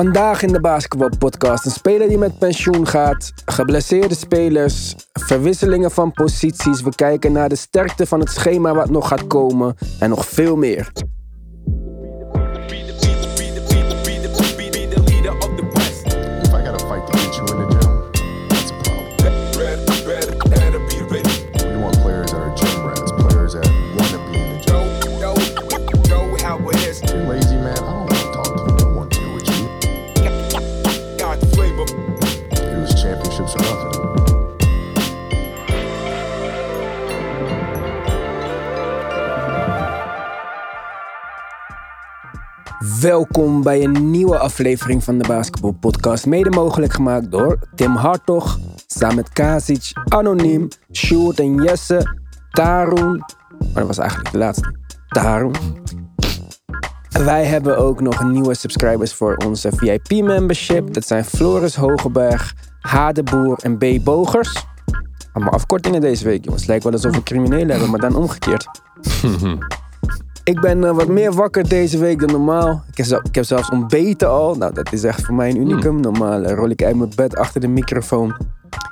Vandaag in de basketbalpodcast een speler die met pensioen gaat, geblesseerde spelers, verwisselingen van posities. We kijken naar de sterkte van het schema wat nog gaat komen en nog veel meer. Welkom bij een nieuwe aflevering van de Basketball Podcast. Mede mogelijk gemaakt door Tim Hartog, samen met Kazic, Anoniem, Sjoerd en Jesse, Tarun. Maar dat was eigenlijk de laatste. Tarun. Wij hebben ook nog nieuwe subscribers voor onze VIP-membership. Dat zijn Floris Hogeberg, Hadeboer en B. Bogers. Allemaal afkortingen deze week, jongens. Lijkt wel alsof we criminelen hebben, maar dan omgekeerd. Ik ben eh, wat meer wakker deze week dan normaal. Ik heb, ik heb zelfs ontbeten al. Nou, dat is echt voor mij een unicum. Normaal eh, rol ik uit mijn bed achter de microfoon.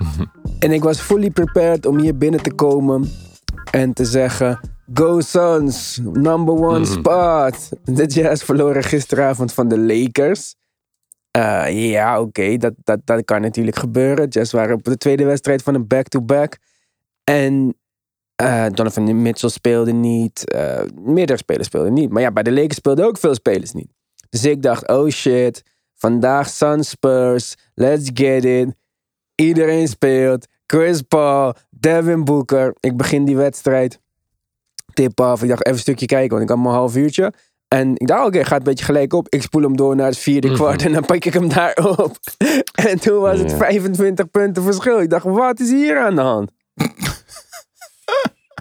en ik was fully prepared om hier binnen te komen en te zeggen... Go Suns, number one spot. De Jazz verloren gisteravond van de Lakers. Eh, ja, oké, dat, dat, dat kan natuurlijk gebeuren. Jazz waren op de tweede wedstrijd van een back-to-back. En eh, Donovan Mitchell speelde niet. eh, meerdere spelers speelden niet. Maar ja, bij de Lakers speelden ook veel spelers niet. Dus ik dacht, oh shit. Vandaag Suns Spurs. Let's get it. Iedereen speelt. Chris Paul. Devin Booker. Ik begin die wedstrijd. Tip af. Ik dacht even een stukje kijken, want ik had maar een half uurtje. En ik dacht, oké, gaat een beetje gelijk op. Ik spoel hem door naar het vierde kwart en dan pak ik hem daar op. en toen was het Ja. 25 punten verschil. Ik dacht, wat is hier aan de hand?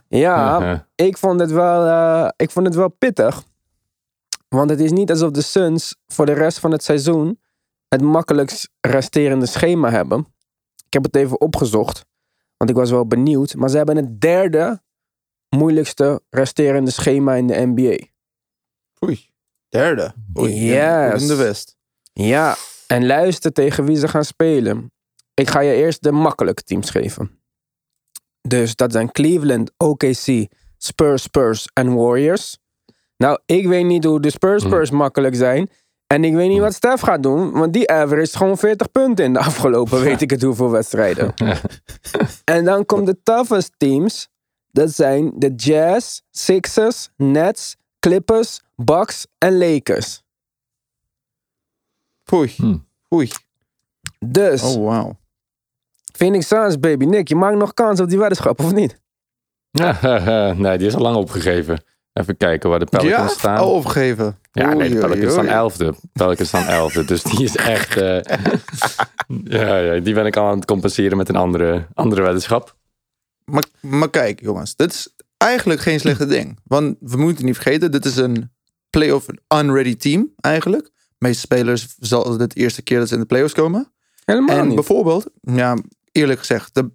Ja, ik vond het wel, eh, ik vond het wel pittig. Want het is niet alsof de Suns voor de rest van het seizoen het makkelijkst resterende schema hebben. Ik heb het even opgezocht, want ik was wel benieuwd. Maar ze hebben het derde moeilijkste resterende schema in de NBA. Oei. Derde. Oei, Yes. In de West. Ja, en luister tegen wie ze gaan spelen. Ik ga je eerst de makkelijke teams geven. Dus dat zijn Cleveland, OKC, Spurs, Spurs en Warriors. Nou, ik weet niet hoe de Spurs, Spurs makkelijk zijn. En ik weet niet wat Stef gaat doen, want die average gewoon 40 punten in de afgelopen weet ik het hoeveel wedstrijden. en dan komt de toughest teams. Dat zijn de Jazz, Sixers, Nets, Clippers, Bucks en Lakers. Oei. Hmm. Oei. Dus, Oh, wauw. Phoenix Suns, baby. Nick, je maakt nog kans op die weddenschap, of niet? nee, die is al lang opgegeven. Even kijken waar de Pelicans Ja? staan. Al opgegeven. ja, nee, de Pelicans staan elfde. Pelicans staan elfde. Dus die is echt... eh, ja, ja, die ben ik al aan het compenseren met een andere, andere weddenschap. Maar, maar kijk, jongens. Dit is eigenlijk geen slechte ding. Want we moeten niet vergeten, dit is een playoff unready team eigenlijk. De meeste spelers zal het de eerste keer dat ze in de playoffs komen. Helemaal en niet. bijvoorbeeld, ja, eerlijk gezegd, de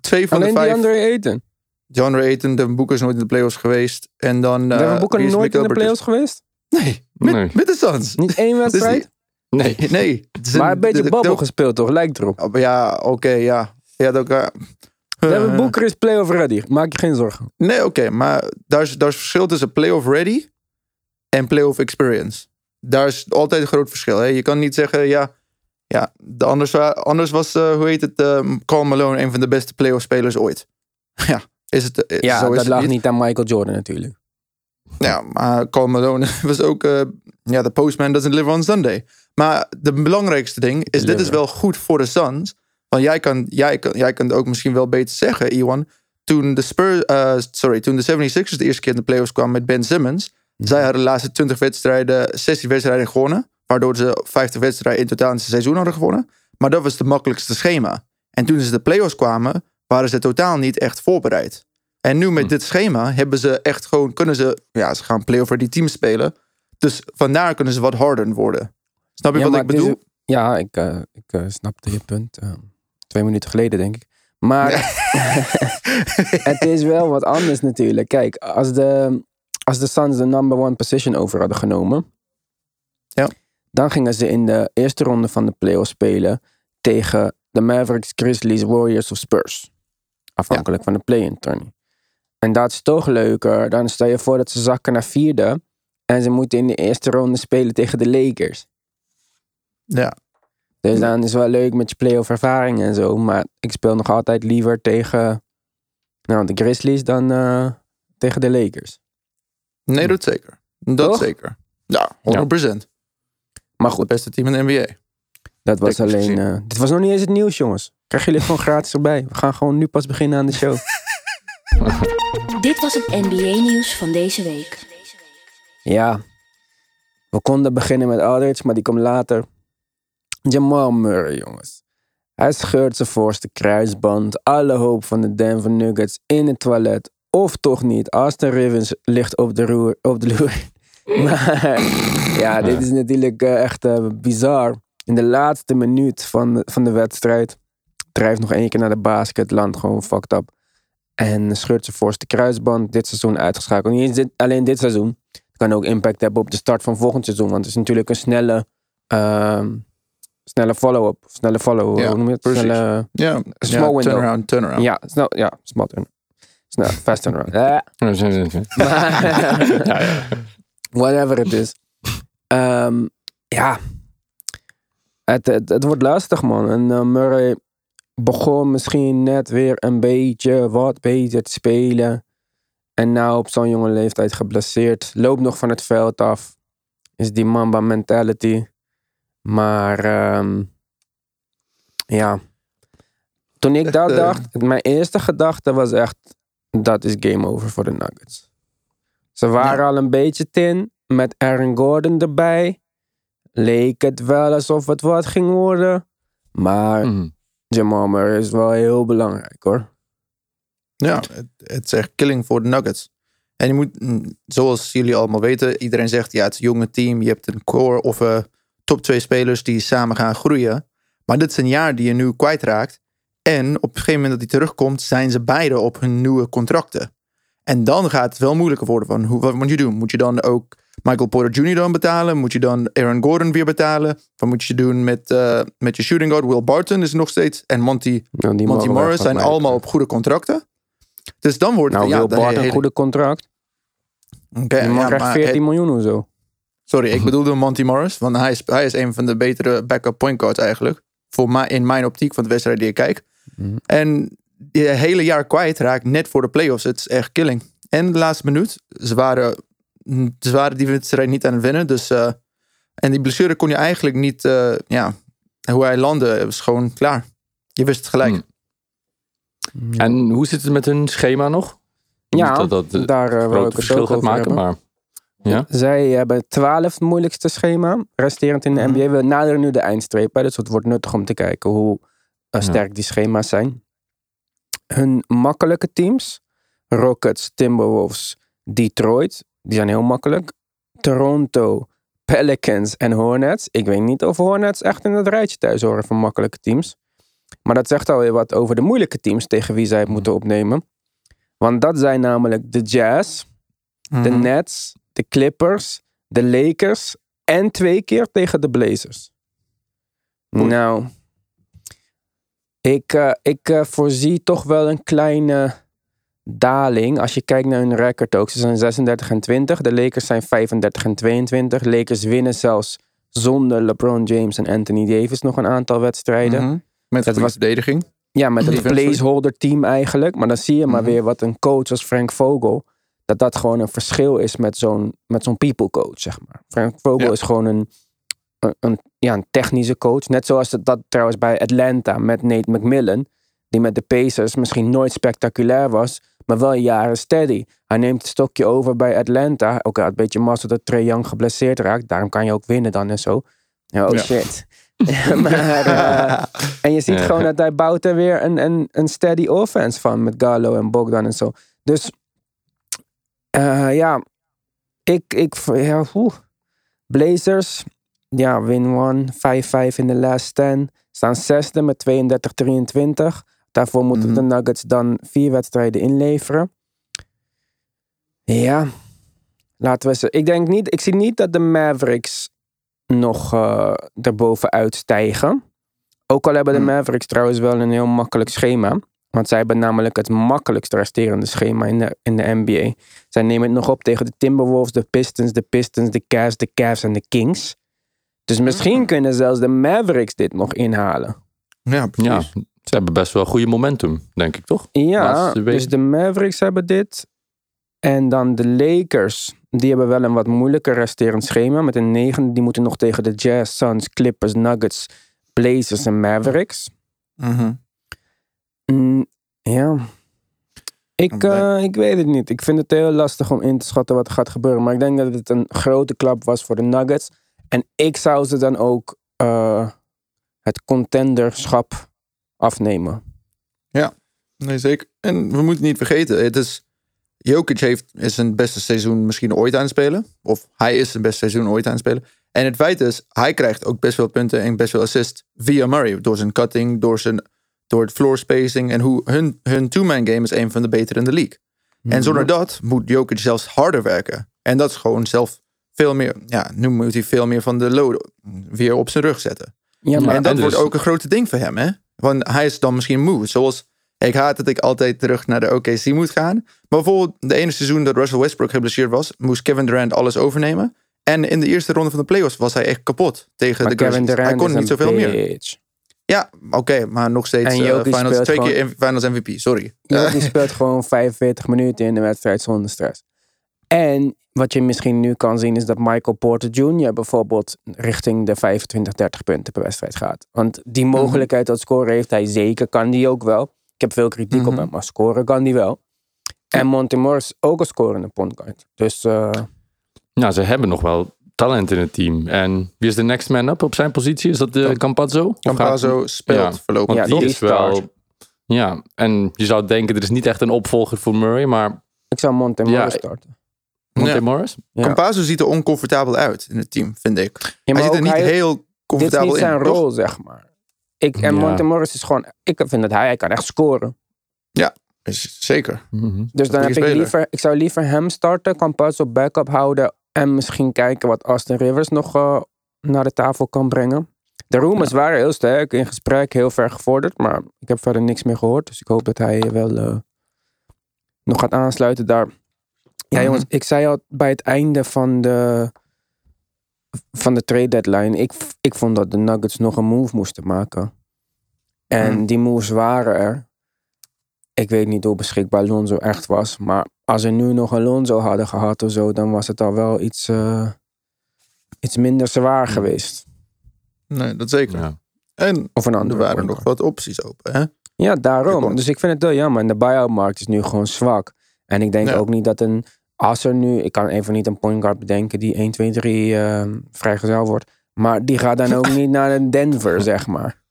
twee van Alleen de die vijf... Andre Ayton. John Ayton, de Boeker is nooit in de playoffs geweest. En dan... eh, Devin Booker nooit in de playoffs geweest? Nee, met, Nee. met de Suns. Niet één wedstrijd? Nee. Nee. maar een beetje de- de- babbel de- gespeeld, toch? Lijkt erop. Oh, Ja, oké, ja. Ja, dat, uh, Devin Booker is playoff ready. Maak je geen zorgen. Nee, oké, maar daar is, daar is verschil tussen playoff ready en playoff experience. Daar is altijd een groot verschil. Hè? Je kan niet zeggen, ja, ja de anders, anders was, eh, hoe heet het, uh, Carl Malone een van de beste playoff spelers ooit. ja, is het, eh, Ja, zo is dat het lag niet. niet aan Michael Jordan natuurlijk. Ja, maar Carl Malone was ook, eh, ja, de postman doesn't live on Sunday. Maar de belangrijkste ding is, dit is wel goed voor de Suns. Want jij kan, jij kan, jij kan het ook misschien wel beter zeggen, Iwan. Toen de Spurs, sorry, toen de 76ers de eerste keer in de playoffs kwamen met Ben Simmons. Zij hadden de laatste 20 wedstrijden, 16 wedstrijden gewonnen. Waardoor ze 50 wedstrijden in totaal in het seizoen hadden gewonnen. Maar dat was het makkelijkste schema. En toen ze de playoffs kwamen, waren ze totaal niet echt voorbereid. En nu met dit schema hebben ze echt gewoon, kunnen ze, ja, ze gaan play-off die teams spelen. Dus vandaar kunnen ze wat harder worden. Snap je Ja, wat ik bedoel? ja, ik, eh, ik eh, snapte je punt. eh, twee minuten geleden, denk ik. Maar het is wel wat anders natuurlijk. Kijk, als de, als de Suns de number one position over hadden genomen. Ja. Dan gingen ze in de eerste ronde van de playoffs spelen tegen de Mavericks, Grizzlies, Warriors of Spurs. Afhankelijk van de play-in tourney. En dat is toch leuker. Dan stel je voor dat ze zakken naar vierde. En ze moeten in de eerste ronde spelen tegen de Lakers. Ja. Dus dan is het wel leuk met je playoff ervaring en zo. Maar ik speel nog altijd liever tegen nou, de Grizzlies dan eh, tegen de Lakers. Nee, dat zeker. Dat Toch? zeker. Ja, 100%. Maar Het goed, beste team in de NBA. dat was Technisch alleen... gezien. eh, dit was nog niet eens het nieuws, jongens. Krijgen jullie gewoon gratis erbij. We gaan gewoon nu pas beginnen aan de show. Dit was het NBA-nieuws van deze week. Ja, we konden beginnen met Aldridge, maar die komt later. Jamal Murray, jongens. Hij scheurt zijn voorste kruisband. Alle hoop van de Denver Nuggets in het toilet. Of toch niet. Austin Rivers ligt op de, roer, op de loer. Maar ja, dit is natuurlijk eh, echt eh, bizar. In de laatste minuut van, de- van de wedstrijd drijft nog één keer naar de basket. Landt gewoon fucked up. En scheurt zijn voorste kruisband. Dit seizoen uitgeschakeld. Niet dit, alleen dit seizoen. Kan ook impact hebben op de start van volgend seizoen. Want het is natuurlijk een snelle, ehm, snelle follow-up. Snelle follow, Ja, hoe noem je het? precies. Snelle, Ja, small ja, window. turnaround, turnaround. ja, snel, ja, small turn. Snel, fast turnaround. Eh, maar- Whatever it is. Ehm, ja. Het, het, het wordt lastig, man. En eh, Murray begon misschien net weer een beetje wat beter te spelen. En nou op zo'n jonge leeftijd geblesseerd. Loopt nog van het veld af. Is die Mamba mentality. Maar ehm, ja. Toen ik dat eh, dacht, mijn eerste gedachte was echt... Dat is game over voor de Nuggets. Ze waren al een beetje tin. Met Aaron Gordon erbij. Leek het wel alsof het wat ging worden. Maar Mhm. Jamal Murray is wel heel belangrijk hoor. Ja, het, het is echt killing voor de Nuggets. En je moet, mm, zoals jullie allemaal weten, iedereen zegt ja, het is een jonge team. Je hebt een core of eh, top twee spelers die samen gaan groeien. Maar dit is een jaar die je nu kwijtraakt. En op een gegeven moment dat hij terugkomt, zijn ze beide op hun nieuwe contracten. En dan gaat het wel moeilijker worden van hoe, wat moet je doen? Moet je dan ook Michael Porter Jr. dan betalen? Moet je dan Aaron Gordon weer betalen? Wat moet je doen met, eh, met je shooting guard? Will Barton is nog steeds. En Monty, Nou, die Monty Morris zijn allemaal op goede contracten. Dus dan wordt het... Nou, ja, wil de Bart een hele- goede contract. Oké, Die man ja, krijgt maar 14 het- miljoen of zo. Sorry, ik bedoelde Monty Morris. Want hij is, hij is een van de betere backup point guards eigenlijk. Voor mij, in mijn optiek van de wedstrijd die ik kijk. Mhm. En die hele jaar kwijtraakt net voor de playoffs. Het is echt killing. En de laatste minuut. Ze waren, ze waren die wedstrijd niet aan het winnen. Dus, eh, en die blessure kon je eigenlijk niet... eh, ja, hoe hij landde was gewoon klaar. Je wist het gelijk. Hmm. En hoe zit het met hun schema nog? Ja, dat dat eh, daar uh, wil groot ik het verschil gaat maken, hebben. maar... Ja? Zij hebben het 12 moeilijkste schema, resterend in de Mhm. NBA. We naderen nu de eindstreep, hè, dus het wordt nuttig om te kijken hoe sterk die schema's zijn. Hun makkelijke teams, Rockets, Timberwolves, Detroit, die zijn heel makkelijk. Toronto, Pelicans en Hornets. Ik weet niet of Hornets echt in het rijtje thuis horen van makkelijke teams. Maar dat zegt alweer wat over de moeilijke teams tegen wie zij het moeten opnemen. Want dat zijn namelijk de Jazz, de Mhm. Nets, de Clippers, de Lakers en twee keer tegen de Blazers. Nou, ik, eh, ik eh, voorzie toch wel een kleine daling. Als je kijkt naar hun record ook. Ze zijn 36 en 20. De Lakers zijn 35 en 22. Lakers winnen zelfs zonder LeBron James en Anthony Davis nog een aantal wedstrijden. Mhm. Met Dat goede was- verdediging. Ja, met een Defensively. placeholder team eigenlijk. Maar dan zie je maar Mhm. weer wat een coach als Frank Vogel. Dat dat gewoon een verschil is met zo'n, met zo'n people coach, zeg maar. Frank Vogel Ja. is gewoon een, een, een- ja, een technische coach. Net zoals het, dat trouwens bij Atlanta met Nate McMillan. Die met de Pacers misschien nooit spectaculair was. Maar wel jaren steady. Hij neemt het stokje over bij Atlanta. Ook een beetje mazzel dat Trae Young geblesseerd raakt. Daarom kan je ook winnen dan en zo. Oh Ja. shit. maar, eh, en je ziet gewoon dat hij bouwt er weer een, een, een steady offense van. Met Gallo en Bogdan en zo. Dus eh, ja, ik, ik ja, oeh. Blazers, ja, win one, 5-5 in de last 10. Staan zesde met 32-23. Daarvoor moeten Mhm. de Nuggets dan vier wedstrijden inleveren. Ja, laten we ze. Ik denk niet, ik zie niet dat de Mavericks nog eh erbovenuit stijgen. Ook al hebben de Hmm. Mavericks trouwens wel een heel makkelijk schema. Want zij hebben namelijk het makkelijkst resterende schema in de, in de NBA. Zij nemen het nog op tegen de Timberwolves, de Pistons, de Pistons, de Cavs, de Cavs en de Kings. Dus misschien kunnen zelfs de Mavericks dit nog inhalen. Ja, precies. Ja, ze hebben best wel goede momentum, denk ik toch? Ja, dus de Mavericks hebben dit. En dan de Lakers. Die hebben wel een wat moeilijker resterend schema. Met een negen. Die moeten nog tegen de Jazz, Suns, Clippers, Nuggets, Blazers en Mavericks. Mhm. Mm, ja. Ik, eh, ik weet het niet. Ik vind het heel lastig om in te schatten wat er gaat gebeuren. Maar ik denk dat het een grote klap was voor de Nuggets. En ik zou ze dan ook eh, het contenderschap afnemen. Nee, zeker. En we moeten niet vergeten, het is... Jokic heeft, is zijn beste seizoen misschien ooit aan het spelen. Of hij is zijn beste seizoen ooit aan het spelen. En het feit is, hij krijgt ook best veel punten en best veel assists via Murray. Door zijn cutting, door, zijn, door het floor spacing. En hoe hun, hun two-man game is een van de betere in de league. En zonder dat moet Jokic zelfs harder werken. En dat is gewoon zelf veel meer... Ja, nu moet hij veel meer van de load weer op zijn rug zetten. Ja, maar en dat en wordt dus- ook een grote ding voor hem, hè? Want hij is dan misschien moe. Zoals ik haat dat ik altijd terug naar de OKC moet gaan. Maar bijvoorbeeld de ene seizoen dat Russell Westbrook geblesseerd was, moest Kevin Durant alles overnemen. En in de eerste ronde van de playoffs was hij echt kapot tegen maar de Kevin Grizzlies. Durant Hij kon is niet zoveel meer. Ja, oké, maar nog steeds En Jokic finals, twee gewoon- keer finals MVP, sorry. Jokic speelt gewoon 45 minuten in de wedstrijd zonder stress. En wat je misschien nu kan zien is dat Michael Porter Jr. bijvoorbeeld richting de 25, 30 punten per wedstrijd gaat. Want die Mhm. mogelijkheid tot scoren heeft hij zeker, kan die ook wel. Ik heb veel kritiek op Mhm. hem, maar scoren kan die wel. En Monty Morris ook een scorende point guard. Dus eh, Ja, ze hebben nog wel talent in het team. En wie is de next man up op zijn positie? Is dat de Campazzo? Of gaat- Campazzo speelt Ja, voorlopig. Ja, die die is start. wel... Ja, en je zou denken, er is niet echt een opvolger voor Murray, maar ik zou Monty Ja, Morris starten. Monte Ja. Morris? Ja. Campazzo ziet er oncomfortabel uit in het team, vind ik. Ja, hij ziet er niet hij- heel Dit is comfortabel in. zijn toch? rol, zeg maar. Ik, en Ja. Monty Morris is gewoon... Ik vind dat hij, hij kan echt scoren. Is- Zeker. Mhm. Dus dan heb ik speler. liever, ik zou liever hem starten, Campazzo op backup houden en misschien kijken wat Austin Rivers nog eh, naar de tafel kan brengen. De rumors waren heel sterk in gesprek, heel ver gevorderd, maar ik heb verder niks meer gehoord. Dus ik hoop dat hij wel eh, nog gaat aansluiten daar. Ja, Mhm. jongens, ik zei al bij het einde van de, van de trade deadline, ik, ik vond dat de Nuggets nog een move moesten maken. En Mhm. die moves waren er. Ik weet niet hoe beschikbaar Lonzo echt was. Maar als ze nu nog een Lonzo hadden gehad of zo, dan was het al wel iets, eh, iets minder zwaar geweest. Nee, dat zeker. Ja. En Of een er andere. waren point nog wat opties open, hè? Ja, daarom. Dus ik vind het wel jammer. En de buyout-markt is nu gewoon zwak. En ik denk Ja. ook niet dat een... Als er nu... Ik kan even niet een point guard bedenken die 1, 2, 3 eh, vrijgezel wordt. Maar die gaat dan ook niet naar een Denver, zeg maar.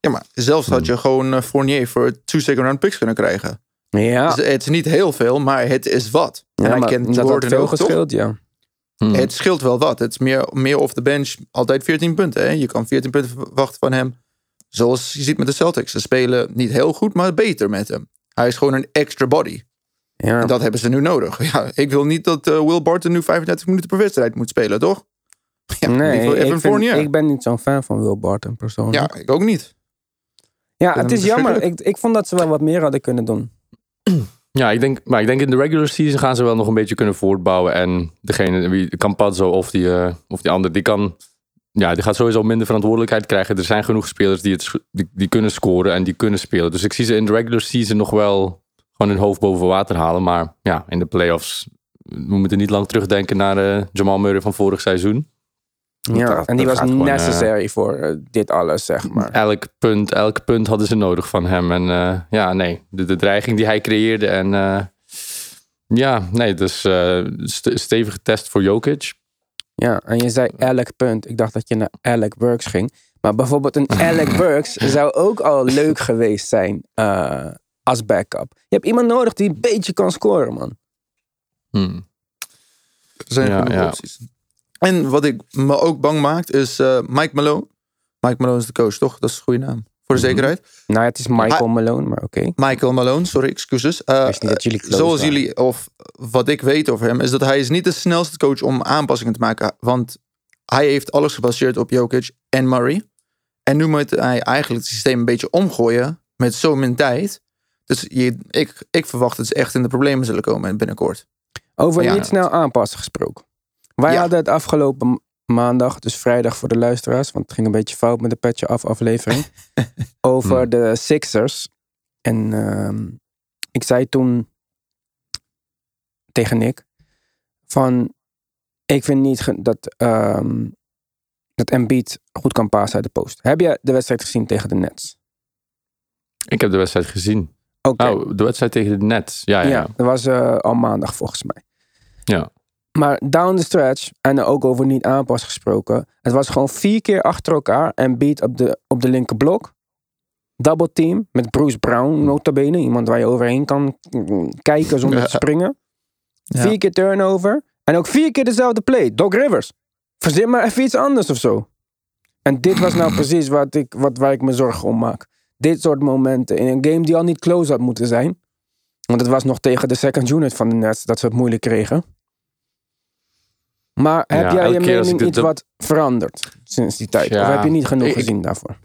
Ja, maar zelfs Hmm. had je gewoon eh, Fournier voor two second round picks kunnen krijgen. Ja, Dus het is niet heel veel, maar het is wat. En ja hij maar kent dat Jordan veel gescheeld, ja. Mhm. Het scheelt wel wat. Het is meer, meer off the bench. Altijd 14 punten. Hè? Je kan 14 punten verwachten van hem. Zoals je ziet met de Celtics. Ze spelen niet heel goed, maar beter met hem. Hij is gewoon een extra body. Ja. En dat hebben ze nu nodig. Ja, ik wil niet dat eh, Will Barton nu 35 minuten per wedstrijd moet spelen, toch? Ja, nee, ik vind- ben niet zo'n fan van Will Barton persoonlijk. Ja, ik ook niet. Ja, het is jammer. Ik, ik vond dat ze wel wat meer hadden kunnen doen. Ja, ik denk, maar ik denk in de regular season gaan ze wel nog een beetje kunnen voortbouwen. En degene, wie Campazzo of die, eh, of die andere, die kan... Ja, die gaat sowieso minder verantwoordelijkheid krijgen. Er zijn genoeg spelers die, het, die, die kunnen scoren en die kunnen spelen. Dus ik zie ze in de regular season nog wel gewoon hun hoofd boven water halen. Maar ja, in de playoffs, we moeten niet lang terugdenken naar eh, Jamal Murray van vorig seizoen. Ja, dat- en die was gewoon, eh, necessary voor eh, dit alles, zeg maar. Elk punt, elk punt hadden ze nodig van hem. En eh, ja, nee, de, de dreiging die hij creëerde. En eh, ja, nee, dus eh, st- stevige test voor Jokic. Ja, en je zei elk punt. Ik dacht dat je naar Alec Burks ging. Maar bijvoorbeeld een Alec Burks zou ook al leuk geweest zijn eh, als backup. Je hebt iemand nodig die een beetje kan scoren, man. Hmm. Er zijn Ja, ja. opties. En wat ik me ook bang maakt is eh, Mike Malone. Mike Malone is de coach, toch? Dat is een goede naam. Voor de Mhm. zekerheid. Nou, het is Michael Malone, maar oké. Michael Malone, sorry, excuses. Eh, wist niet dat jullie close zoals waren. jullie, of wat ik weet over hem, is dat hij is niet de snelste coach om aanpassingen te maken. Want hij heeft alles gebaseerd op Jokic en Murray. En nu moet hij eigenlijk het systeem een beetje omgooien met zo min tijd. Dus je, ik, ik verwacht dat ze echt in de problemen zullen komen binnenkort. Over Ja. niet snel aanpassen gesproken. Wij Ja. hadden het afgelopen ma- maandag, dus vrijdag voor de luisteraars, want het ging een beetje fout met de Petje Af aflevering, over Hmm. de Sixers. En ehm, ik zei toen tegen Nick van, ik vind niet dat, ehm dat Embiid goed kan passen uit de post. Heb je de wedstrijd gezien tegen de Nets? Ik heb de wedstrijd gezien. Oké. Oh, de wedstrijd tegen de Nets. Ja, ja. Ja, ja. dat was eh, al maandag volgens mij. Ja. Maar down the stretch, en ook over niet aanpas gesproken. Het was gewoon vier keer achter elkaar en beat op de, op de linkerblok. Double team met Bruce Brown, nota bene. Iemand waar je overheen kan mm, kijken zonder Ja. te springen. Ja. Vier keer turnover. En ook vier keer dezelfde play. Doc Rivers. Verzin maar even iets anders of zo. En dit was nou precies wat ik, wat, waar ik me zorgen om maak. Dit soort momenten in een game die al niet close had moeten zijn. Want het was nog tegen de second unit van de Nets dat ze het moeilijk kregen. Maar heb Ja, jij je mening iets wat veranderd sinds die tijd? Ja, of heb je niet genoeg ik- gezien daarvoor?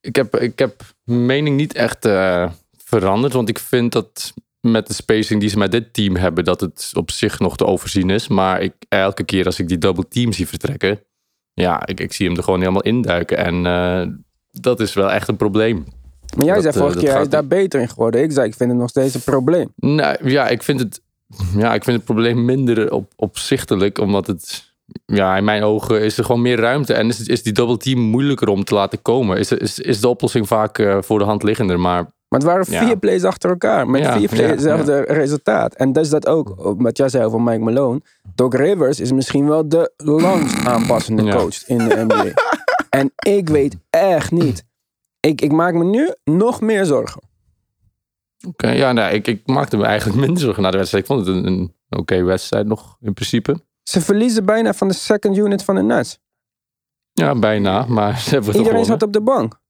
Ik, heb, ik heb mijn mening niet echt eh, veranderd. Want ik vind dat met de spacing die ze met dit team hebben, dat het op zich nog te overzien is. Maar ik, elke keer als ik die double team zie vertrekken, ja, ik, ik zie hem er gewoon helemaal induiken. En eh, dat is wel echt een probleem. Maar jij Dat, zei eh, vorige keer, hij is daar niet. beter in geworden. Ik zei, ik vind het nog steeds een probleem. Nou ja, ik vind het, ja, ik vind het probleem minder op, opzichtelijk, omdat het. Ja, in mijn ogen is er gewoon meer ruimte. En is, is die double team moeilijker om te laten komen? Is, is, is de oplossing vaak eh, voor de hand liggender? Maar Maar het waren Ja. vier plays achter elkaar. Met Ja, vier plays ja, hetzelfde resultaat. En dat is dat ook. Wat jij zei over Mike Malone. Doc Rivers is misschien wel de langst aanpassende coach in de NBA. en ik weet echt niet. Ik, ik maak me nu nog meer zorgen. Oké, ja, nou, ik, ik maakte me eigenlijk minder zorgen na de wedstrijd. Ik vond het een, een oké wedstrijd nog, in principe. Ze verliezen bijna van de second unit van de Nets. Ja, bijna, maar ze hebben het Iedereen zat op de bank.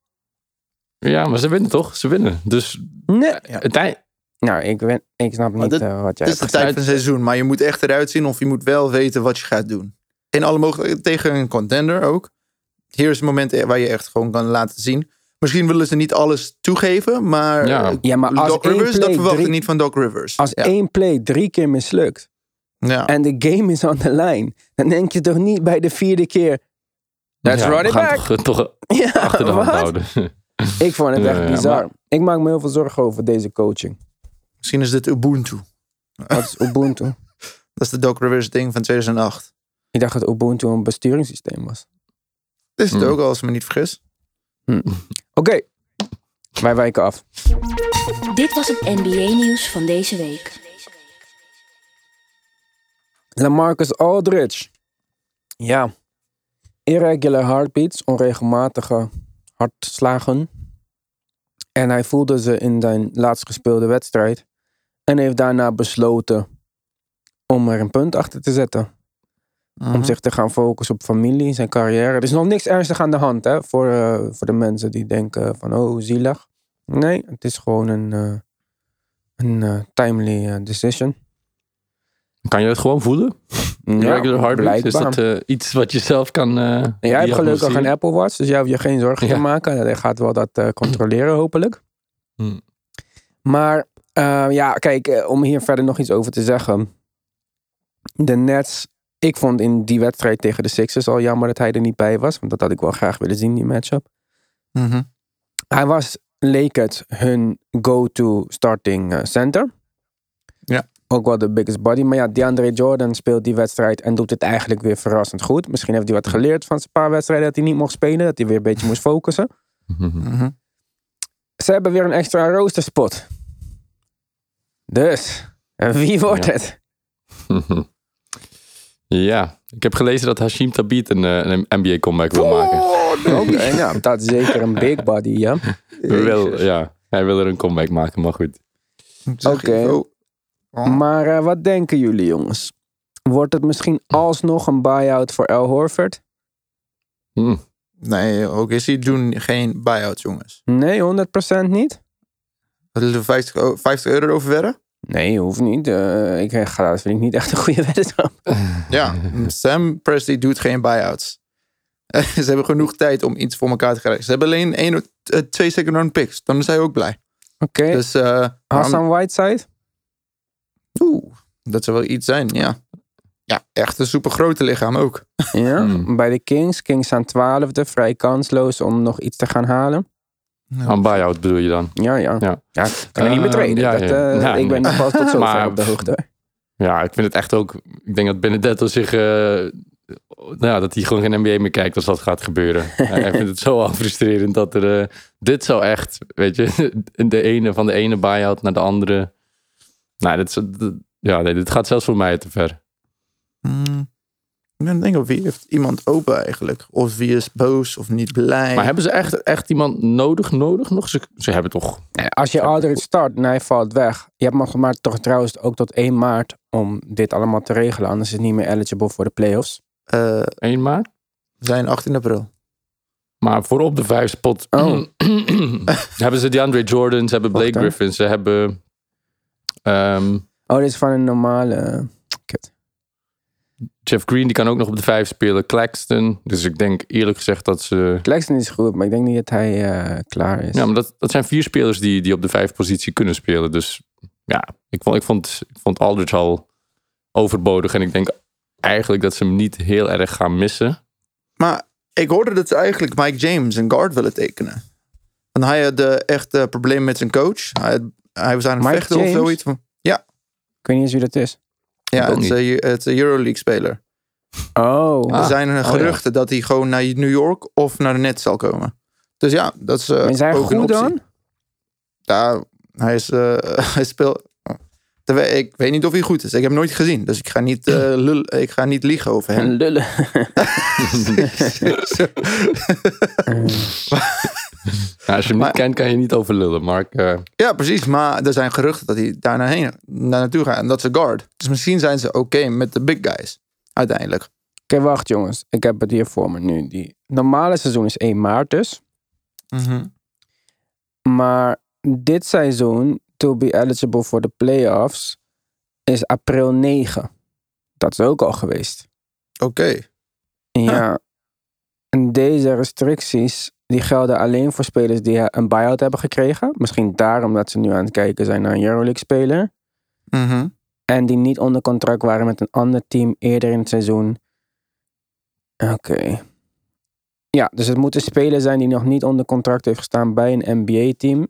Ja, maar ze winnen toch? Ze winnen. Dus Nee. het eind... Nou, ik, ben, ik snap Maar niet dit- eh, wat jij Het is de tijd van het seizoen, maar je moet echt eruit zien of je moet wel weten wat je gaat doen. In alle mogelijkheden, tegen een contender ook. Hier is het moment waar je echt gewoon kan laten zien. Misschien willen ze niet alles toegeven, maar Ja. Ja, maar als Doc één Rivers, dat verwacht ik drie- niet van Doc Rivers. Als ja. één play drie keer mislukt. ja. en de game is on the line. Dan denk je toch niet bij de vierde keer. Let's ja, run it back. Toch, toch Ja, achter de hand houden. Ik vond het Ja, echt ja, bizar. maar- Ik maak me heel veel zorgen over deze coaching. Misschien is dit Ubuntu. Wat is Ubuntu? Dat is de Doc Rivers ding van 2008. Ik dacht dat Ubuntu een besturingssysteem was. Dit is het Hmm. ook, als ik me niet vergis. Oké, wij wijken af. Dit was het NBA nieuws van deze week. Lamarcus Aldridge. Ja. Irregular heartbeats, onregelmatige hartslagen. En hij voelde ze in zijn laatst gespeelde wedstrijd. En heeft daarna besloten om er een punt achter te zetten. Mhm. Om zich te gaan focussen op familie, zijn carrière. Er is nog niks ernstig aan de hand hè, voor, eh, voor de mensen die denken van oh, zielig. Nee, het is gewoon een, eh, een eh, timely decision. Kan je het gewoon voelen? Regular heartbeat? Is dat iets wat je zelf kan En jij hebt gelukkig een Apple Watch, dus jij hoeft je geen zorgen te Ja. maken. Hij gaat wel dat controleren, hopelijk. Hmm. Maar ja, kijk, om hier verder nog iets over te zeggen. De Nets, ik vond in die wedstrijd tegen de Sixers al jammer dat hij er niet bij was. Want dat had ik wel graag willen zien, die matchup. Mhm. Hij was, leek het, hun go-to starting eh, center. Ja. Ook wel de biggest body. Maar ja, DeAndre Jordan speelt die wedstrijd en doet het eigenlijk weer verrassend goed. Misschien heeft hij wat geleerd van zijn paar wedstrijden dat hij niet mocht spelen. Dat hij weer een beetje moest focussen. Mhm. Ze hebben weer een extra roosterspot. Dus, wie wordt Ja. het? ja, ik heb gelezen dat Hashim Tabit een, eh, een NBA comeback wil maken. Oké, nou, dat is zeker een big body, ja. Wil, ja, hij wil er een comeback maken, maar goed. Oké. oh. Oh. Maar eh, wat denken jullie, jongens? Wordt het misschien alsnog een buy-out voor El Horford? Hm. Nee, ook is hij doen geen buy-out, jongens. Nee, 100% niet? Willen we 50, o- 50 euro over wedden? Nee, hoeft niet. Eh, ik ga, dat vind ik niet echt een goede wedstrijd. Ja, Sam Presley doet geen buyouts. Ze hebben genoeg tijd om iets voor elkaar te krijgen. Ze hebben alleen één, eh, twee second round picks. Dan is hij ook blij. Oké. Dus eh, waarom- Hassan Whiteside? oeh, dat zou wel iets zijn, ja. Ja, echt een supergrote lichaam ook. Ja, Hmm. bij de Kings. Kings staan twaalfde, vrij kansloos om nog iets te gaan halen. Aan buyout bedoel je dan? Ja, ja. Ja. ja. ik kan er niet meer Eh, ja, dat, ja. eh, Ja, ik ben nog pas tot zover Maar- op de hoogte. Ja, ik vind het echt ook. Ik denk dat Benedetto zich. eh, nou ja, dat hij gewoon geen NBA meer kijkt als dat gaat gebeuren. hij vindt het zo al frustrerend dat er. eh, dit zou echt. Weet je, de ene van de ene buyout naar de andere. Nou, dit, is- dit- ja, nee, dit gaat zelfs voor mij te ver. Hmm. Ik ben denken, wie heeft iemand open eigenlijk? Of wie is boos of niet blij? Maar hebben ze echt, echt iemand nodig, nodig nog? Ze, ze hebben toch. Als je Aldridge start en hij valt weg. Je hebt maar toch trouwens ook tot 1 maart om dit allemaal te regelen. Anders is het niet meer eligible voor de playoffs. Eh, 1 maart. we zijn 18 april. Maar voor op de vijf spot Oh. hebben ze DeAndre Jordan, ze hebben Blake. Griffin, ze hebben ehm, Oh, dit is van een normale... Jeff Green, die kan ook nog op de vijf spelen. Claxton. Dus ik denk eerlijk gezegd dat ze. Claxton is goed, maar ik denk niet dat hij eh, klaar is. Ja, maar dat, dat zijn vier spelers die, die op de vijf positie kunnen spelen. Dus ja, ik vond, ik vond, ik vond Aldridge al overbodig. En ik denk eigenlijk dat ze hem niet heel erg gaan missen. Maar ik hoorde dat ze eigenlijk Mike James een guard willen tekenen. En hij had eh, echt een probleem met zijn coach. Hij, hij was aan het Mike vechten of zoiets. Ik weet niet eens wie dat is. Ja, het is, een, het is een Euroleague speler. Oh, Ah. er zijn ja. geruchten dat hij gewoon naar New York of naar de Nets zal komen. Dus ja, dat is, eh, is hij ook een goed optie. dan? Ja, hij, is, eh, hij speelt... Terwijl, ik weet niet of hij goed is. Ik heb hem nooit gezien. Dus ik ga niet, eh, lul, ik ga niet liegen over En hem. lullen. Ja, als je hem Maar- niet kent, kan je niet over lullen, Mark. Eh, Ja, precies. Maar er zijn geruchten dat hij daar naartoe gaat. En dat is een guard. Dus misschien zijn ze oké met de big guys. Uiteindelijk. Oké, wacht jongens. Ik heb het hier voor me nu. Die normale seizoen is 1 maart dus. Maar dit seizoen, to be eligible for the playoffs, is april 9. Dat is ook al geweest. Oké. Ja. En deze restricties, die gelden alleen voor spelers die een buyout hebben gekregen. Misschien daarom dat ze nu aan het kijken zijn naar een Euroleague speler. Mhm. En die niet onder contract waren met een ander team eerder in het seizoen. Oké. Ja, dus het moet een speler zijn die nog niet onder contract heeft gestaan bij een NBA-team.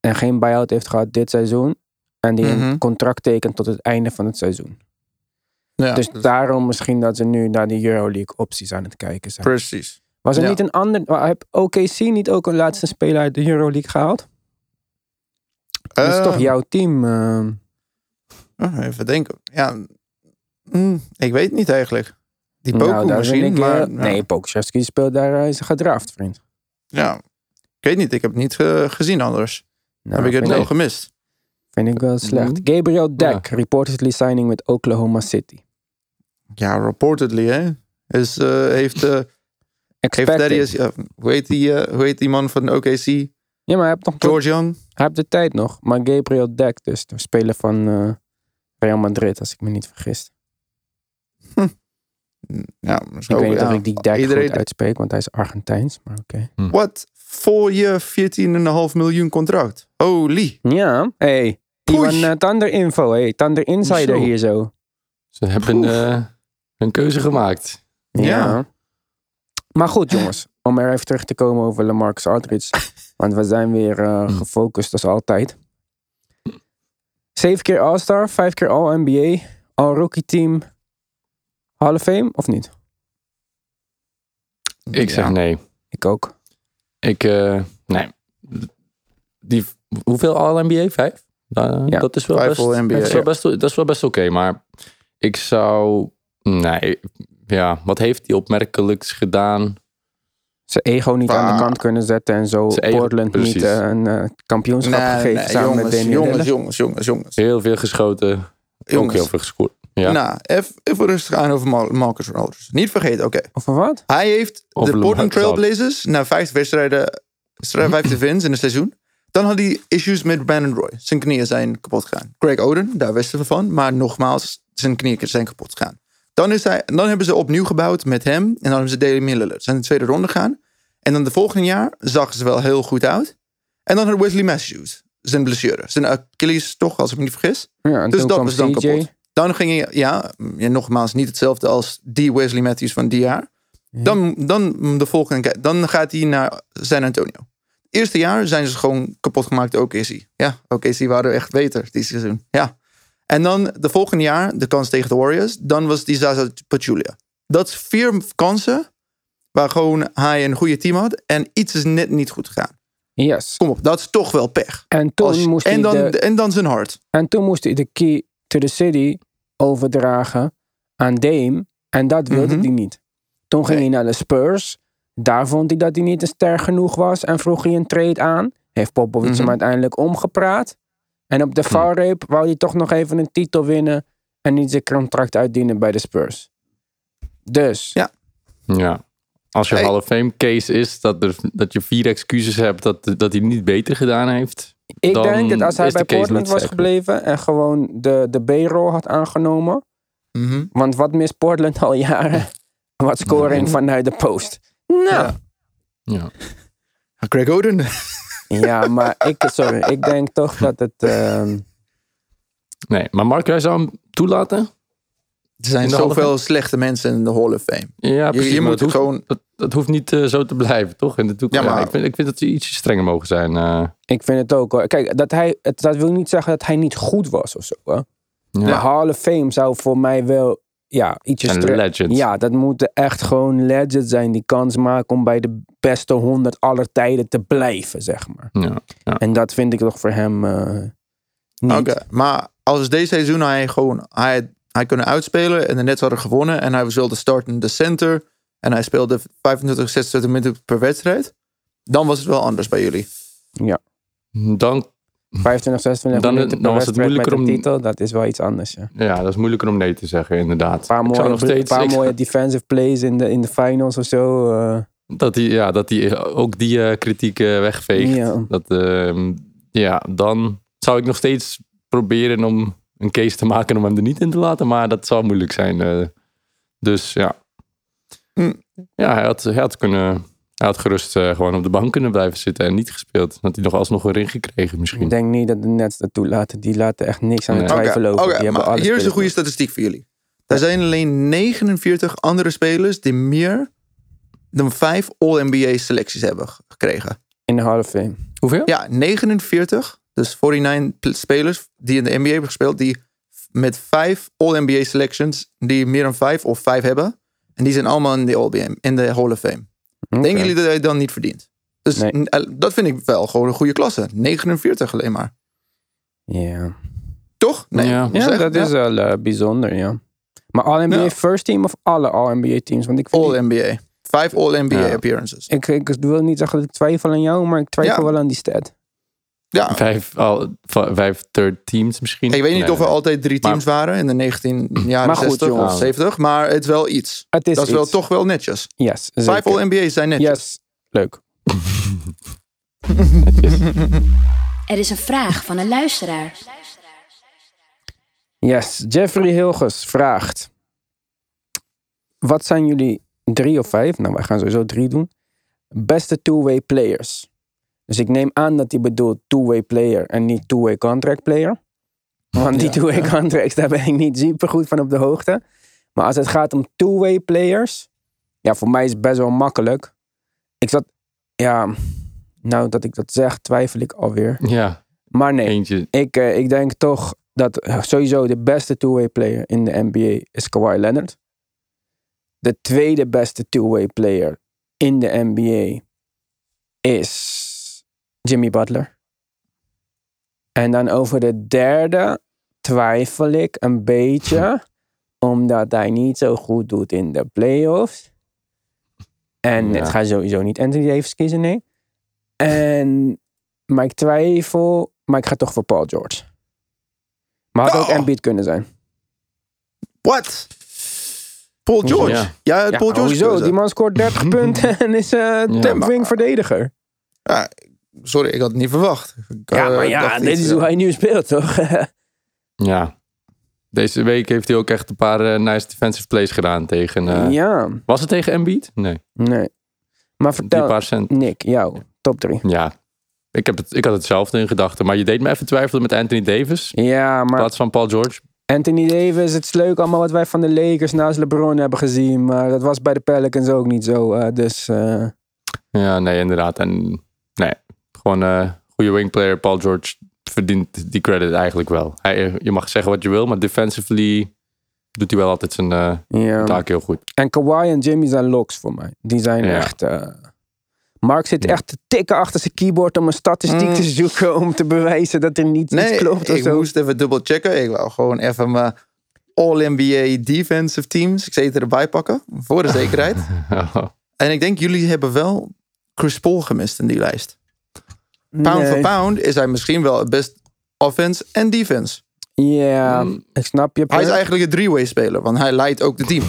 En geen buyout heeft gehad dit seizoen. En die Mhm. een contract tekent tot het einde van het seizoen. Ja, dus daarom misschien dat ze nu naar de Euroleague opties aan het kijken zijn. precies. Was er ja. niet een ander... Heb OKC niet ook een laatste speler uit de Euroleague gehaald? Dat is Eh, toch jouw team? eh? oh, even denken. Ja, mm, ik weet niet eigenlijk. Die Nou, Poku misschien, ik, eh, maar... ja. Nee, Pokusevski speelt daar, hij is gedraft, vriend. Ja. Ik weet niet, ik heb het niet eh, gezien anders. Nou, heb ik het wel gemist. vind ik wel slecht. Mhm. Gabriel Deck, reportedly signing met Oklahoma City. Ja, reportedly, hè. Is, eh, heeft, eh heeft. Darius, ja, hoe, heet die, eh, hoe heet die man van OKC? Ja, maar hij heeft, nog George Young? hij heeft de tijd nog. Maar Gabriel Deck, dus de speler van eh, Real Madrid, als ik me niet vergis. Ja, Ik weet niet of ik die Deck Iedereen, goed uitspreek, want hij is Argentijns. Maar oké. Wat? Voor je 14,5 miljoen contract. Holy. Ja, hey. Push. Uh, Thunder Info, hey. Thunder Insider Zo. hier zo. ze hebben eh, een keuze gemaakt. Ja. Ja. Maar goed, jongens. Om er even terug te komen over Lamarcus Aldridge. want we zijn weer eh, gefocust als altijd. Zeven keer All-Star, vijf keer All-NBA, All-Rookie Team. Hall of Fame, of niet? Ik zeg Ja. nee. Ik ook. Ik, eh, nee. Die, hoeveel All-NBA? Vijf? Ja, dat is wel vijf best, All-NBA, dat is wel best, dat is wel best oké. maar ik zou... Nee. Ja, wat heeft hij opmerkelijks gedaan? Zijn ego niet aan de kant kunnen zetten en zo ego, Portland niet eh, een eh, kampioenschap Nee, gegeven nee, samen met jongens, Damian jongens, Lillard. jongens, jongens, jongens. Heel veel geschoten. Ook Jongens. heel veel gescoord. Ja. Nou, even, even rustig aan over Mar- Marcus Aldridge. Niet vergeten, oké. Of wat? Hij heeft Over de Portland. Trailblazers na vijf wedstrijden, Mhm. vijf wins in het seizoen, Dan had hij issues met Brandon Roy. Zijn knieën zijn kapot gegaan. Craig Oden, daar wisten we van. Maar nogmaals, zijn knieën zijn kapot gegaan. Dan, is hij, dan hebben ze opnieuw gebouwd met hem. En dan hebben ze Damian Lillard. Ze zijn in de tweede ronde gegaan. En dan de volgende jaar zag ze wel heel goed uit. En dan had Wesley Matthews. Zijn blessure. Zijn Achilles toch, als ik me niet vergis. Ja, en Dus dat was dan kapot. Dan ging je, ja, nogmaals, niet hetzelfde als die Wesley Matthews van die jaar. Dan, dan de volgende, dan gaat hij naar San Antonio. Eerste jaar zijn ze gewoon kapot gemaakt, ook OKC. Ja, OKC waren echt beter die seizoen. Ja. En dan de volgende jaar, de kans tegen de Warriors, dan was die Zaza Pachulia. Dat is vier kansen waar gewoon hij een goede team had en iets is net niet goed gegaan. Yes. Kom op, dat is toch wel pech. En toen, Als- moest en, hij dan, de, en dan zijn hart. en toen moest hij de key to the city overdragen aan Dame. En dat wilde Mhm. hij niet. Toen ging Nee. hij naar de Spurs. Daar vond hij dat hij niet een ster genoeg was. En vroeg hij een trade aan. Heeft Popovich hem Mhm. uiteindelijk omgepraat. En op de valreep wou hij toch nog even een titel winnen. En niet zijn contract uitdienen bij de Spurs. Dus, Ja. Ja. Als je Hey. Hall of Fame case is dat, er, dat je vier excuses hebt dat, dat hij niet beter gedaan heeft. Ik dan denk dat als hij bij Portland was gebleven. En gewoon de, de B-rol had aangenomen. Mhm. Want wat mist Portland al jaren? Wat scoring vanuit de post. Nou, Ja. Ja. Craig Oden. ja, maar ik, sorry, ik denk toch dat het... ehm, Nee, maar Mark, jij zou hem toelaten? Er zijn zoveel slechte mensen in de Hall of Fame. Ja, Je, precies. je moet hoeft, gewoon... dat hoeft niet eh, zo te blijven, toch? In de toekomst. Ja, maar- ik, vind, ik vind dat ze ietsje strenger mogen zijn. eh. ik vind het ook hoor. Kijk, dat, hij, het, dat wil niet zeggen dat hij niet goed was of zo. Hè? ja. Maar Hall of Fame zou voor mij wel ja, ietsjes... Zijn stre- legends. Ja, dat moeten echt gewoon legends zijn die kans maken om bij de beste 100 aller tijden te blijven, zeg maar. Ja, ja. En dat vind ik toch voor hem eh niet. Oké, maar als deze seizoen hij gewoon... Hij, hij kunnen uitspelen en de Nets hadden gewonnen... en hij was wel de startende center... en hij speelde 25, 26 minuten per wedstrijd... dan was het wel anders bij jullie. Ja, Dan, 25, 26 Dan- minuten per dan was het wedstrijd met moeilijker om- titel, dat is wel iets anders. Ja. ja, dat is moeilijker om nee te zeggen, inderdaad. Een paar, zou mooie, nog steeds, paar ik- mooie defensive plays in de, in de finals of zo. eh, Dat hij, ja, dat hij ook die eh, kritiek eh, wegveegt. Ja. Dat, ehm, ja, dan zou ik nog steeds proberen om een case te maken om hem er niet in te laten. Maar dat zal moeilijk zijn. eh. dus ja. Hm. Ja, hij had, hij had kunnen... Hij had gerust eh, gewoon op de bank kunnen blijven zitten en niet gespeeld. Dat hij nog alsnog een ring gekregen misschien. Ik denk niet dat de Nets dat toelaten. Die laten echt niks aan het Nee. over. Die hebben maar hier is een goede statistiek voor jullie. Er zijn alleen 49 andere spelers... die meer dan vijf All-NBA selecties hebben gekregen. In de Hall of Fame. Hoeveel? Ja, 49. Dus 49 pl- spelers die in de NBA hebben gespeeld. Die met vijf All-NBA selections. Die meer dan vijf of vijf hebben. En die zijn allemaal in de, All in de Hall of Fame. Oké. Denken jullie dat hij dan niet verdient? Dus Nee. eh, dat vind ik wel gewoon een goede klasse. 49 alleen maar. Ja, Toch? Nee. Ja. ja Zeg, dat is wel eh, bijzonder, ja. Maar All-NBA Ja. first team of alle All-NBA teams? Want ik, All-NBA. Vijf All-NBA Ja. appearances. ik, ik wil niet zeggen dat ik twijfel aan jou, maar ik twijfel Ja. wel aan die stat. Ja. Vijf, al, vijf third teams misschien. Ik weet niet Nee, of er nee. altijd drie Maar- teams waren in de 19 jaren Maar goed, 60 of jongens. 70. Maar het is wel iets. Het is dat is wel toch wel netjes. Yes, Vijf. All-NBA's zijn netjes. Yes, leuk. Er is een vraag van een luisteraar. Yes, Jeffrey Hilgers vraagt. Wat zijn jullie drie of vijf? Nou, wij gaan sowieso drie doen. Beste two-way players. Dus ik neem aan dat hij bedoelt two-way player en niet two-way contract player. Want die two-way contracts, daar ben ik niet super goed van op de hoogte. Maar als het gaat om two-way players, ja, voor mij is het best wel makkelijk. Ik zat, ja, nou dat ik dat zeg, twijfel ik alweer. Ja, Maar nee, eentje. ik, eh, ik denk toch dat eh, sowieso de beste two-way player in de NBA is Kawhi Leonard. De tweede beste two-way player in de NBA is Jimmy Butler. En dan over de derde twijfel ik een beetje, omdat hij niet zo goed doet in de playoffs. En Ja. het gaat sowieso niet Anthony Davis kiezen, nee. En, maar ik twijfel, maar ik ga toch voor Paul George. Maar had ook Oh. Embiid kunnen zijn. What? Paul George. Ja. Ja, Ja, Paul George. hoezo? keuze. Die man scoort 30 punten en is eh Ja, verdediger. Ja, sorry, ik had het niet verwacht. Ik, Ja, eh, maar ja, dacht dit iets, is eh, hoe hij nu speelt, toch? Ja. Deze week heeft hij ook echt een paar eh, nice defensive plays gedaan tegen... eh, ja, Was het tegen Embiid? Nee, nee. Maar vertel, paar cent. Nick, jou, top 3. Ja. Ik, heb het, ik had hetzelfde in gedachten. Maar je deed me even twijfelen met Anthony Davis. In Ja, maar plaats van Paul George. Anthony Davis, het is leuk allemaal wat wij van de Lakers naast LeBron hebben gezien. Maar dat was bij de Pelicans ook niet zo. eh, dus eh, Ja, nee, inderdaad. En gewoon een goede wingplayer. Paul George verdient die credit eigenlijk wel. Hij, je mag zeggen wat je wil, maar defensively doet hij wel altijd zijn eh, taak heel goed. En Kawhi en Jimmy zijn locks voor mij. Die zijn Ja. echt... eh, Mark zit Ja. echt te tikken achter zijn keyboard om een statistiek Mm. te zoeken. Om te bewijzen dat er niets, Nee, iets klopt of ik zo. moest even dubbel checken. Ik wou gewoon even mijn All-NBA defensive teams. Ik zei erbij pakken, voor de zekerheid. en ik denk, jullie hebben wel Chris Paul gemist in die lijst. Pound Nee. for pound is hij misschien wel het best offense en defense. Ja, Mm. ik snap je. Hij is eigenlijk een three-way speler, want hij leidt ook de team.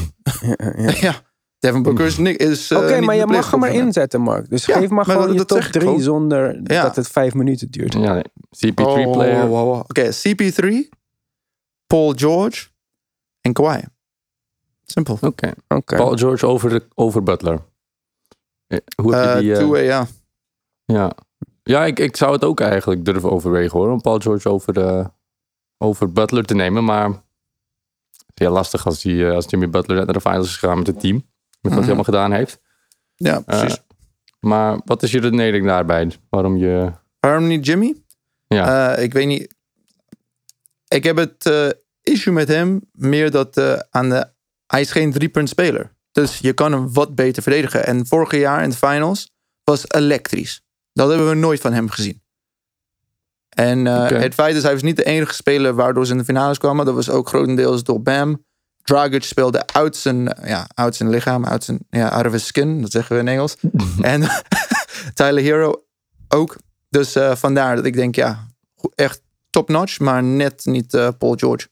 ja. Devin Booker is, eh, Oké, maar je de mag hem voor inzetten, Mark. Dus Ja, geef maar maar gewoon dat- je dat top zeg ik 3 gewoon. zonder Ja. dat het vijf minuten duurt. ja, nee. Oh, CP3-player. wow, wow, wow. Oké, CP3, Paul George en Kawhi. Simpel. Oké. Oké. Paul George over, de, over Butler. Eh, Hoe heb je Eh die... eh, two-way, ja. ja, ja ik, ik zou het ook eigenlijk durven overwegen hoor. Om Paul George over, over Butler te nemen. Maar het is heel lastig als, die, eh, als Jimmy Butler net naar de finals is gegaan met het team. Met wat hij Mhm. allemaal gedaan heeft. Ja, Eh, precies. maar wat is je redenering daarbij? Waarom je... Waarom niet Jimmy? Ja, Eh, ik weet niet. Ik heb het issue met hem meer dat aan de, hij is geen drie-punt speler. Dus je kan hem wat beter verdedigen. En vorig jaar in de finals was elektrisch. Dat hebben we nooit van hem gezien. En eh, het feit is, hij was niet de enige speler waardoor ze in de finales kwamen. Dat was ook grotendeels door Bam. Dragic speelde uit zijn, ja, uit zijn lichaam, uit zijn, ja, out of his skin. Dat zeggen we in Engels. en Tyler Hero ook. Dus eh, vandaar dat ik denk, ja, echt top-notch, maar net niet eh, Paul George.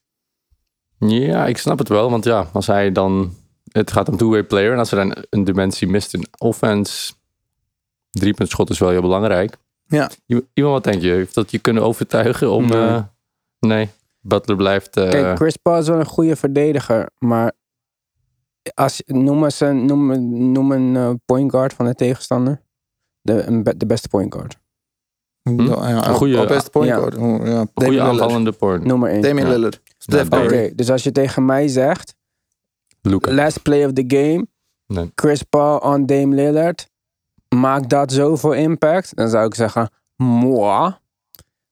ja, ik snap het wel. Want ja, als hij dan... Het gaat om two-way player. En als er dan een dimensie mist in offense... Driepuntschot is wel heel belangrijk. Ja. Iemand, wat denk je? Heeft dat je kunnen overtuigen om... Nee. eh, nee. Butler blijft... eh, Kijk, Chris Paul is wel een goede verdediger, maar als, noem, eens een, noem, noem een eh, point guard van de tegenstander. De, de beste point guard. Ja, ja, Een goede- beste point guard. Ja, een goede aanvallende point. Één. Damian Ja. Lillard. Steph dus als je tegen mij zegt, Luca. last play of the game, Nee. Chris Paul on Dame Lillard, maakt dat zoveel impact? Dan zou ik zeggen, moi.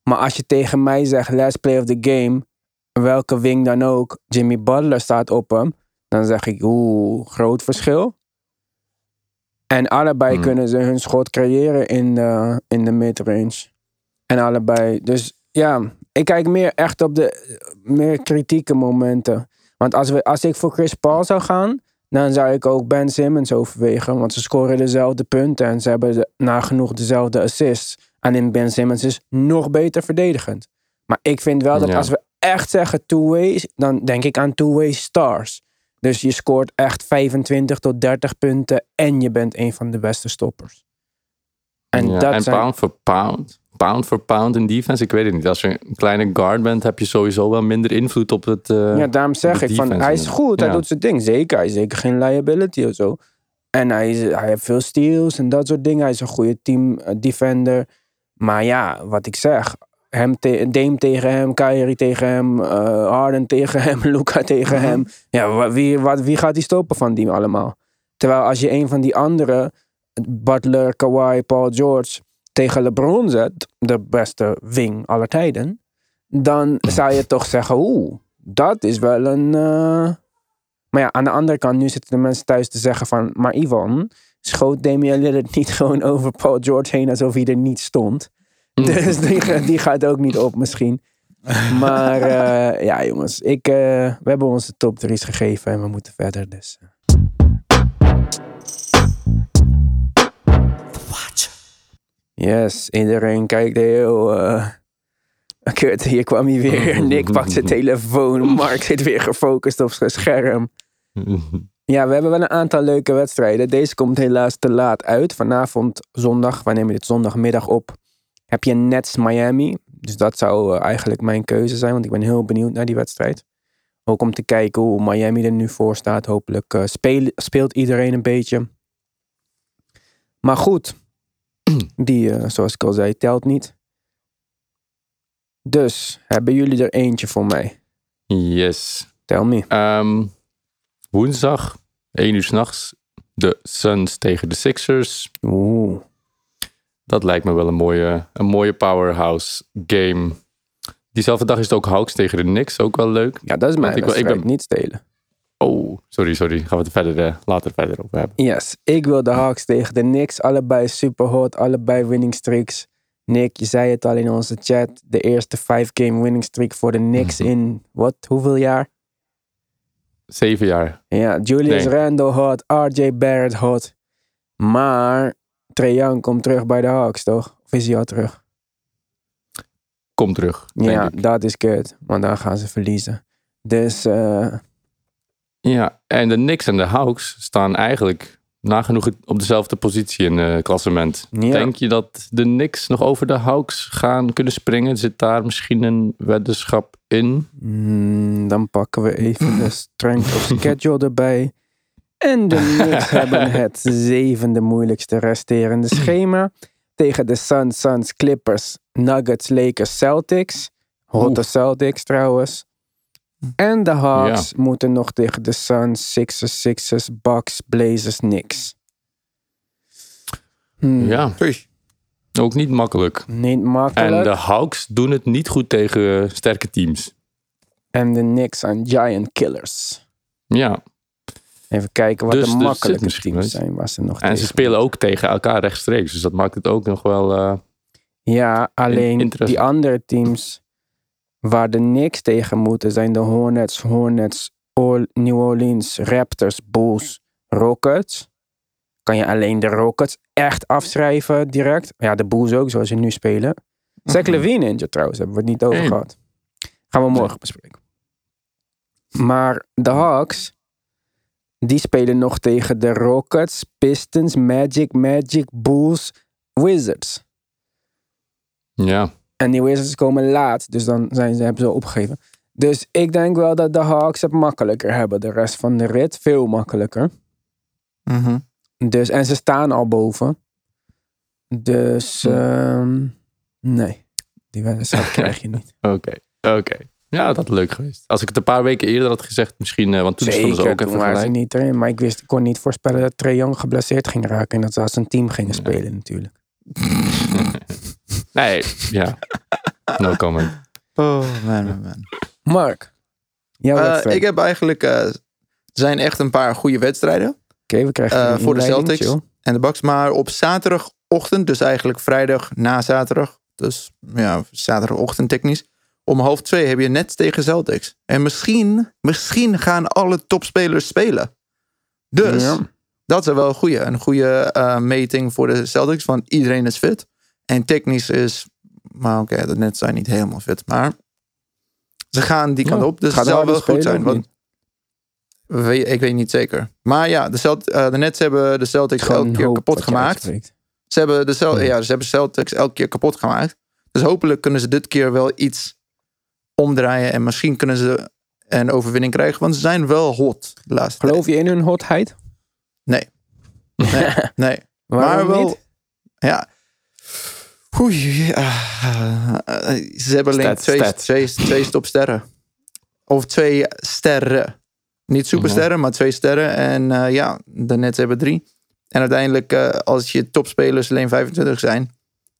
Maar als je tegen mij zegt, last play of the game, welke wing dan ook, Jimmy Butler staat op hem, dan zeg ik, oeh, groot verschil. En allebei Hmm. kunnen ze hun schot creëren in de, in de midrange. En allebei. Dus ja, ik kijk meer echt op de meer kritieke momenten. Want als, we, als ik voor Chris Paul zou gaan, dan zou ik ook Ben Simmons overwegen. Want ze scoren dezelfde punten en ze hebben de, nagenoeg dezelfde assists. En Ben Simmons is nog beter verdedigend. Maar ik vind wel dat Ja. als we echt zeggen two-ways, dan denk ik aan two-way stars. Dus je scoort echt 25 tot 30 punten en je bent een van de beste stoppers. En Ja, dat en zijn... pound for pound. Pound for pound in defense. Ik weet het niet. Als je een kleine guard bent, heb je sowieso wel minder invloed op het. eh, Ja, daarom zeg ik van hij is goed, hij doet zijn ding. Zeker, hij is zeker geen liability of zo. En hij, is, hij heeft veel steals en dat soort dingen. Hij is een goede team eh, defender. Maar ja, wat ik zeg. Hem te- Dame tegen hem, Kyrie tegen hem, eh, Harden tegen hem, Luca tegen Mhm. hem. Ja, wie, wat, wie gaat die stoppen van die allemaal? Terwijl als je een van die anderen, Butler, Kawhi, Paul George, tegen LeBron zet, de beste wing aller tijden, dan zou je toch zeggen, oeh, dat is wel een... eh, Maar ja, aan de andere kant, nu zitten de mensen thuis te zeggen van, maar Ivan, schoot Damian Lillard niet gewoon over Paul George heen alsof hij er niet stond? Dus die, die gaat ook niet op misschien. Maar eh, ja, jongens, ik, eh, we hebben onze top 3's gegeven en we moeten verder. Dus. Yes, iedereen kijkt heel. eh Kut, hier kwam hij weer. Nick pakt zijn telefoon. Mark zit weer gefocust op zijn scherm. Ja, we hebben wel een aantal leuke wedstrijden. Deze komt helaas te laat uit. Vanavond zondag, wij nemen dit zondagmiddag op. heb je Nets Miami. Dus dat zou eh, eigenlijk mijn keuze zijn, want ik ben heel benieuwd naar die wedstrijd. Ook om te kijken hoe Miami er nu voor staat. Hopelijk eh, speel- speelt iedereen een beetje. Maar goed, die, eh, zoals ik al zei, telt niet. Dus, hebben jullie er eentje voor mij? Yes. Tell me. Ehm, woensdag, 1 uur s'nachts, de Suns tegen de Sixers. Oeh. Dat lijkt me wel een mooie, een mooie powerhouse game. Diezelfde dag is het ook Hawks tegen de Knicks. Ook wel leuk. Ja, dat is mijn ik wil- ik ben- niet stelen. Sorry, sorry. Gaan we het er verder, eh, later verder over hebben. Yes, ik wil de Hawks tegen de Knicks. Allebei super hot, allebei winning streaks. Nick, je zei het al in onze chat. De eerste 5-game winning streak voor de Knicks in wat? Hoeveel jaar? Zeven jaar. Ja, Julius Nee. Randle hot, RJ Barrett hot. Maar Trae Young komt terug bij de Hawks, toch? Of is hij al terug? Kom terug, Ja, dat is kut. Want dan gaan ze verliezen. Dus eh, Ja, en de Knicks en de Hawks staan eigenlijk nagenoeg op dezelfde positie in het klassement. Ja. Denk je dat de Knicks nog over de Hawks gaan kunnen springen? Zit daar misschien een weddenschap in? mm, dan pakken we even de strength of schedule erbij. En de Knicks hebben het zevende moeilijkste resterende schema. Tegen de Suns, Suns, Clippers, Nuggets, Lakers, Celtics. Hotte Celtics trouwens. En de Hawks moeten nog tegen de Suns, Sixers, Sixers, Bucks, Blazers, Knicks. Hmm, Ja, ook niet makkelijk. Niet makkelijk. En de Hawks doen het niet goed tegen sterke teams. En de Knicks zijn giant killers. Ja, Even kijken wat Dus de zit makkelijke teams zijn waar ze nog en ze spelen ook tegen elkaar rechtstreeks. Dus dat maakt het ook nog wel... eh, Ja, alleen die andere teams waar de Knicks tegen moeten zijn de Hornets, Hornets, Or- New Orleans, Raptors, Bulls, Rockets. Kan je alleen de Rockets echt afschrijven direct. Ja, de Bulls ook, zoals ze nu spelen. Zach Levine injured trouwens, hebben we het niet over Hey. gehad. Gaan we morgen bespreken. Maar de Hawks, die spelen nog tegen de Rockets, Pistons, Magic, Magic, Bulls, Wizards. ja, En die Wizards komen laat, dus dan zijn ze, hebben ze opgegeven. Dus ik denk wel dat de Hawks het makkelijker hebben. De rest van de rit veel makkelijker. Mhm. Dus, en ze staan al boven. Dus ehm, nee, die wedstrijd krijg je niet. oké. Oké. Ja, dat had leuk geweest. Als ik het een paar weken eerder had gezegd, misschien... eh, want toen stonden ze ook toen even waren ze niet erin. Maar ik, wist, ik kon niet voorspellen dat Trae Young geblesseerd ging raken. En dat ze als een team gingen spelen natuurlijk. Nee, ja. No comment. Oh, man, man, man. Mark, jouw Eh, wedstrijd. ik heb eigenlijk... eh, er zijn echt een paar goede wedstrijden. Oké, we krijgen eh, een voor de Celtics. chill. En de Bucks. Maar op zaterdagochtend, dus eigenlijk vrijdag na zaterdag. Dus ja, zaterdagochtend technisch. Om half twee heb je Nets tegen Celtics. En misschien, misschien gaan alle topspelers spelen. Dus Ja. Dat is wel een goede. Een goede eh, meting voor de Celtics. Want iedereen is fit. En technisch is... Maar oké, de Nets zijn niet helemaal fit. Maar ze gaan die kant Ja, op. Dus het Harden wel goed zijn. Want, weet, ik weet niet zeker. Maar ja, de, Celt, eh, de Nets hebben de Celtics Gewoon elke keer kapot gemaakt. Ze hebben, de Cel ja, ze hebben Celtics elke keer kapot gemaakt. Dus hopelijk kunnen ze dit keer wel iets omdraaien. En misschien kunnen ze een overwinning krijgen. Want ze zijn wel hot de laatste tijd. Geloof je in hun hotheid? Nee. Nee, nee. Maar wel, niet? Ja. Oei, ah, eh, ze hebben alleen twee, twee, twee stopsterren. Of twee sterren. Niet supersterren, maar twee sterren. En eh, ja, de Nets hebben drie. En uiteindelijk, eh, als je topspelers alleen 25 zijn.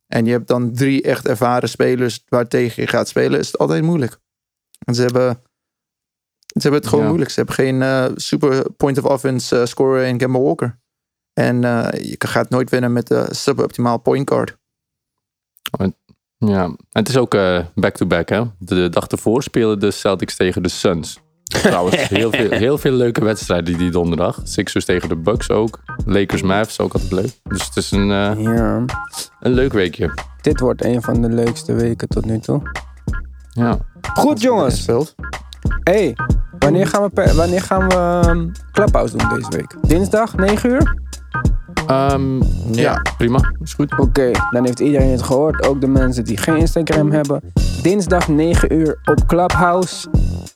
En je hebt dan drie echt ervaren spelers waartegen je gaat spelen, is het altijd moeilijk. En ze hebben, ze hebben het gewoon Ja. moeilijk. Ze hebben geen eh, super point of offense eh, scorer in Kemba Walker. En eh, je gaat nooit winnen met de suboptimaal point guard. Ja, en het is ook eh, back-to-back, hè. De dag ervoor spelen de Celtics tegen de Suns. Trouwens, heel veel, heel veel leuke wedstrijden die donderdag. Sixers tegen de Bucks ook. Lakers Mavs ook altijd leuk. Dus het is een, eh, Ja, een leuk weekje. dit wordt een van de leukste weken tot nu toe. Ja. Goed jongens. Hey, wanneer gaan we, per- wanneer gaan we um, Clubhouse doen deze week? Dinsdag, 9 uur? Ehm, ja. Ja. prima. Is goed. Oké, dan heeft iedereen het gehoord. Ook de mensen die geen Instagram hebben. Dinsdag 9 uur op Clubhouse.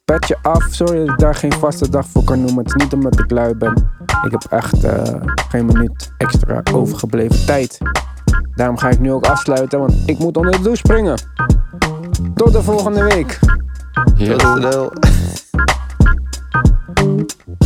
Petje af. Sorry dat ik daar geen vaste dag voor kan noemen. Het is niet omdat ik lui ben. Ik heb echt eh, geen minuut extra overgebleven tijd. Daarom ga ik nu ook afsluiten, want ik moet onder de douche springen. Tot de volgende week. Ja. Dat Thank you.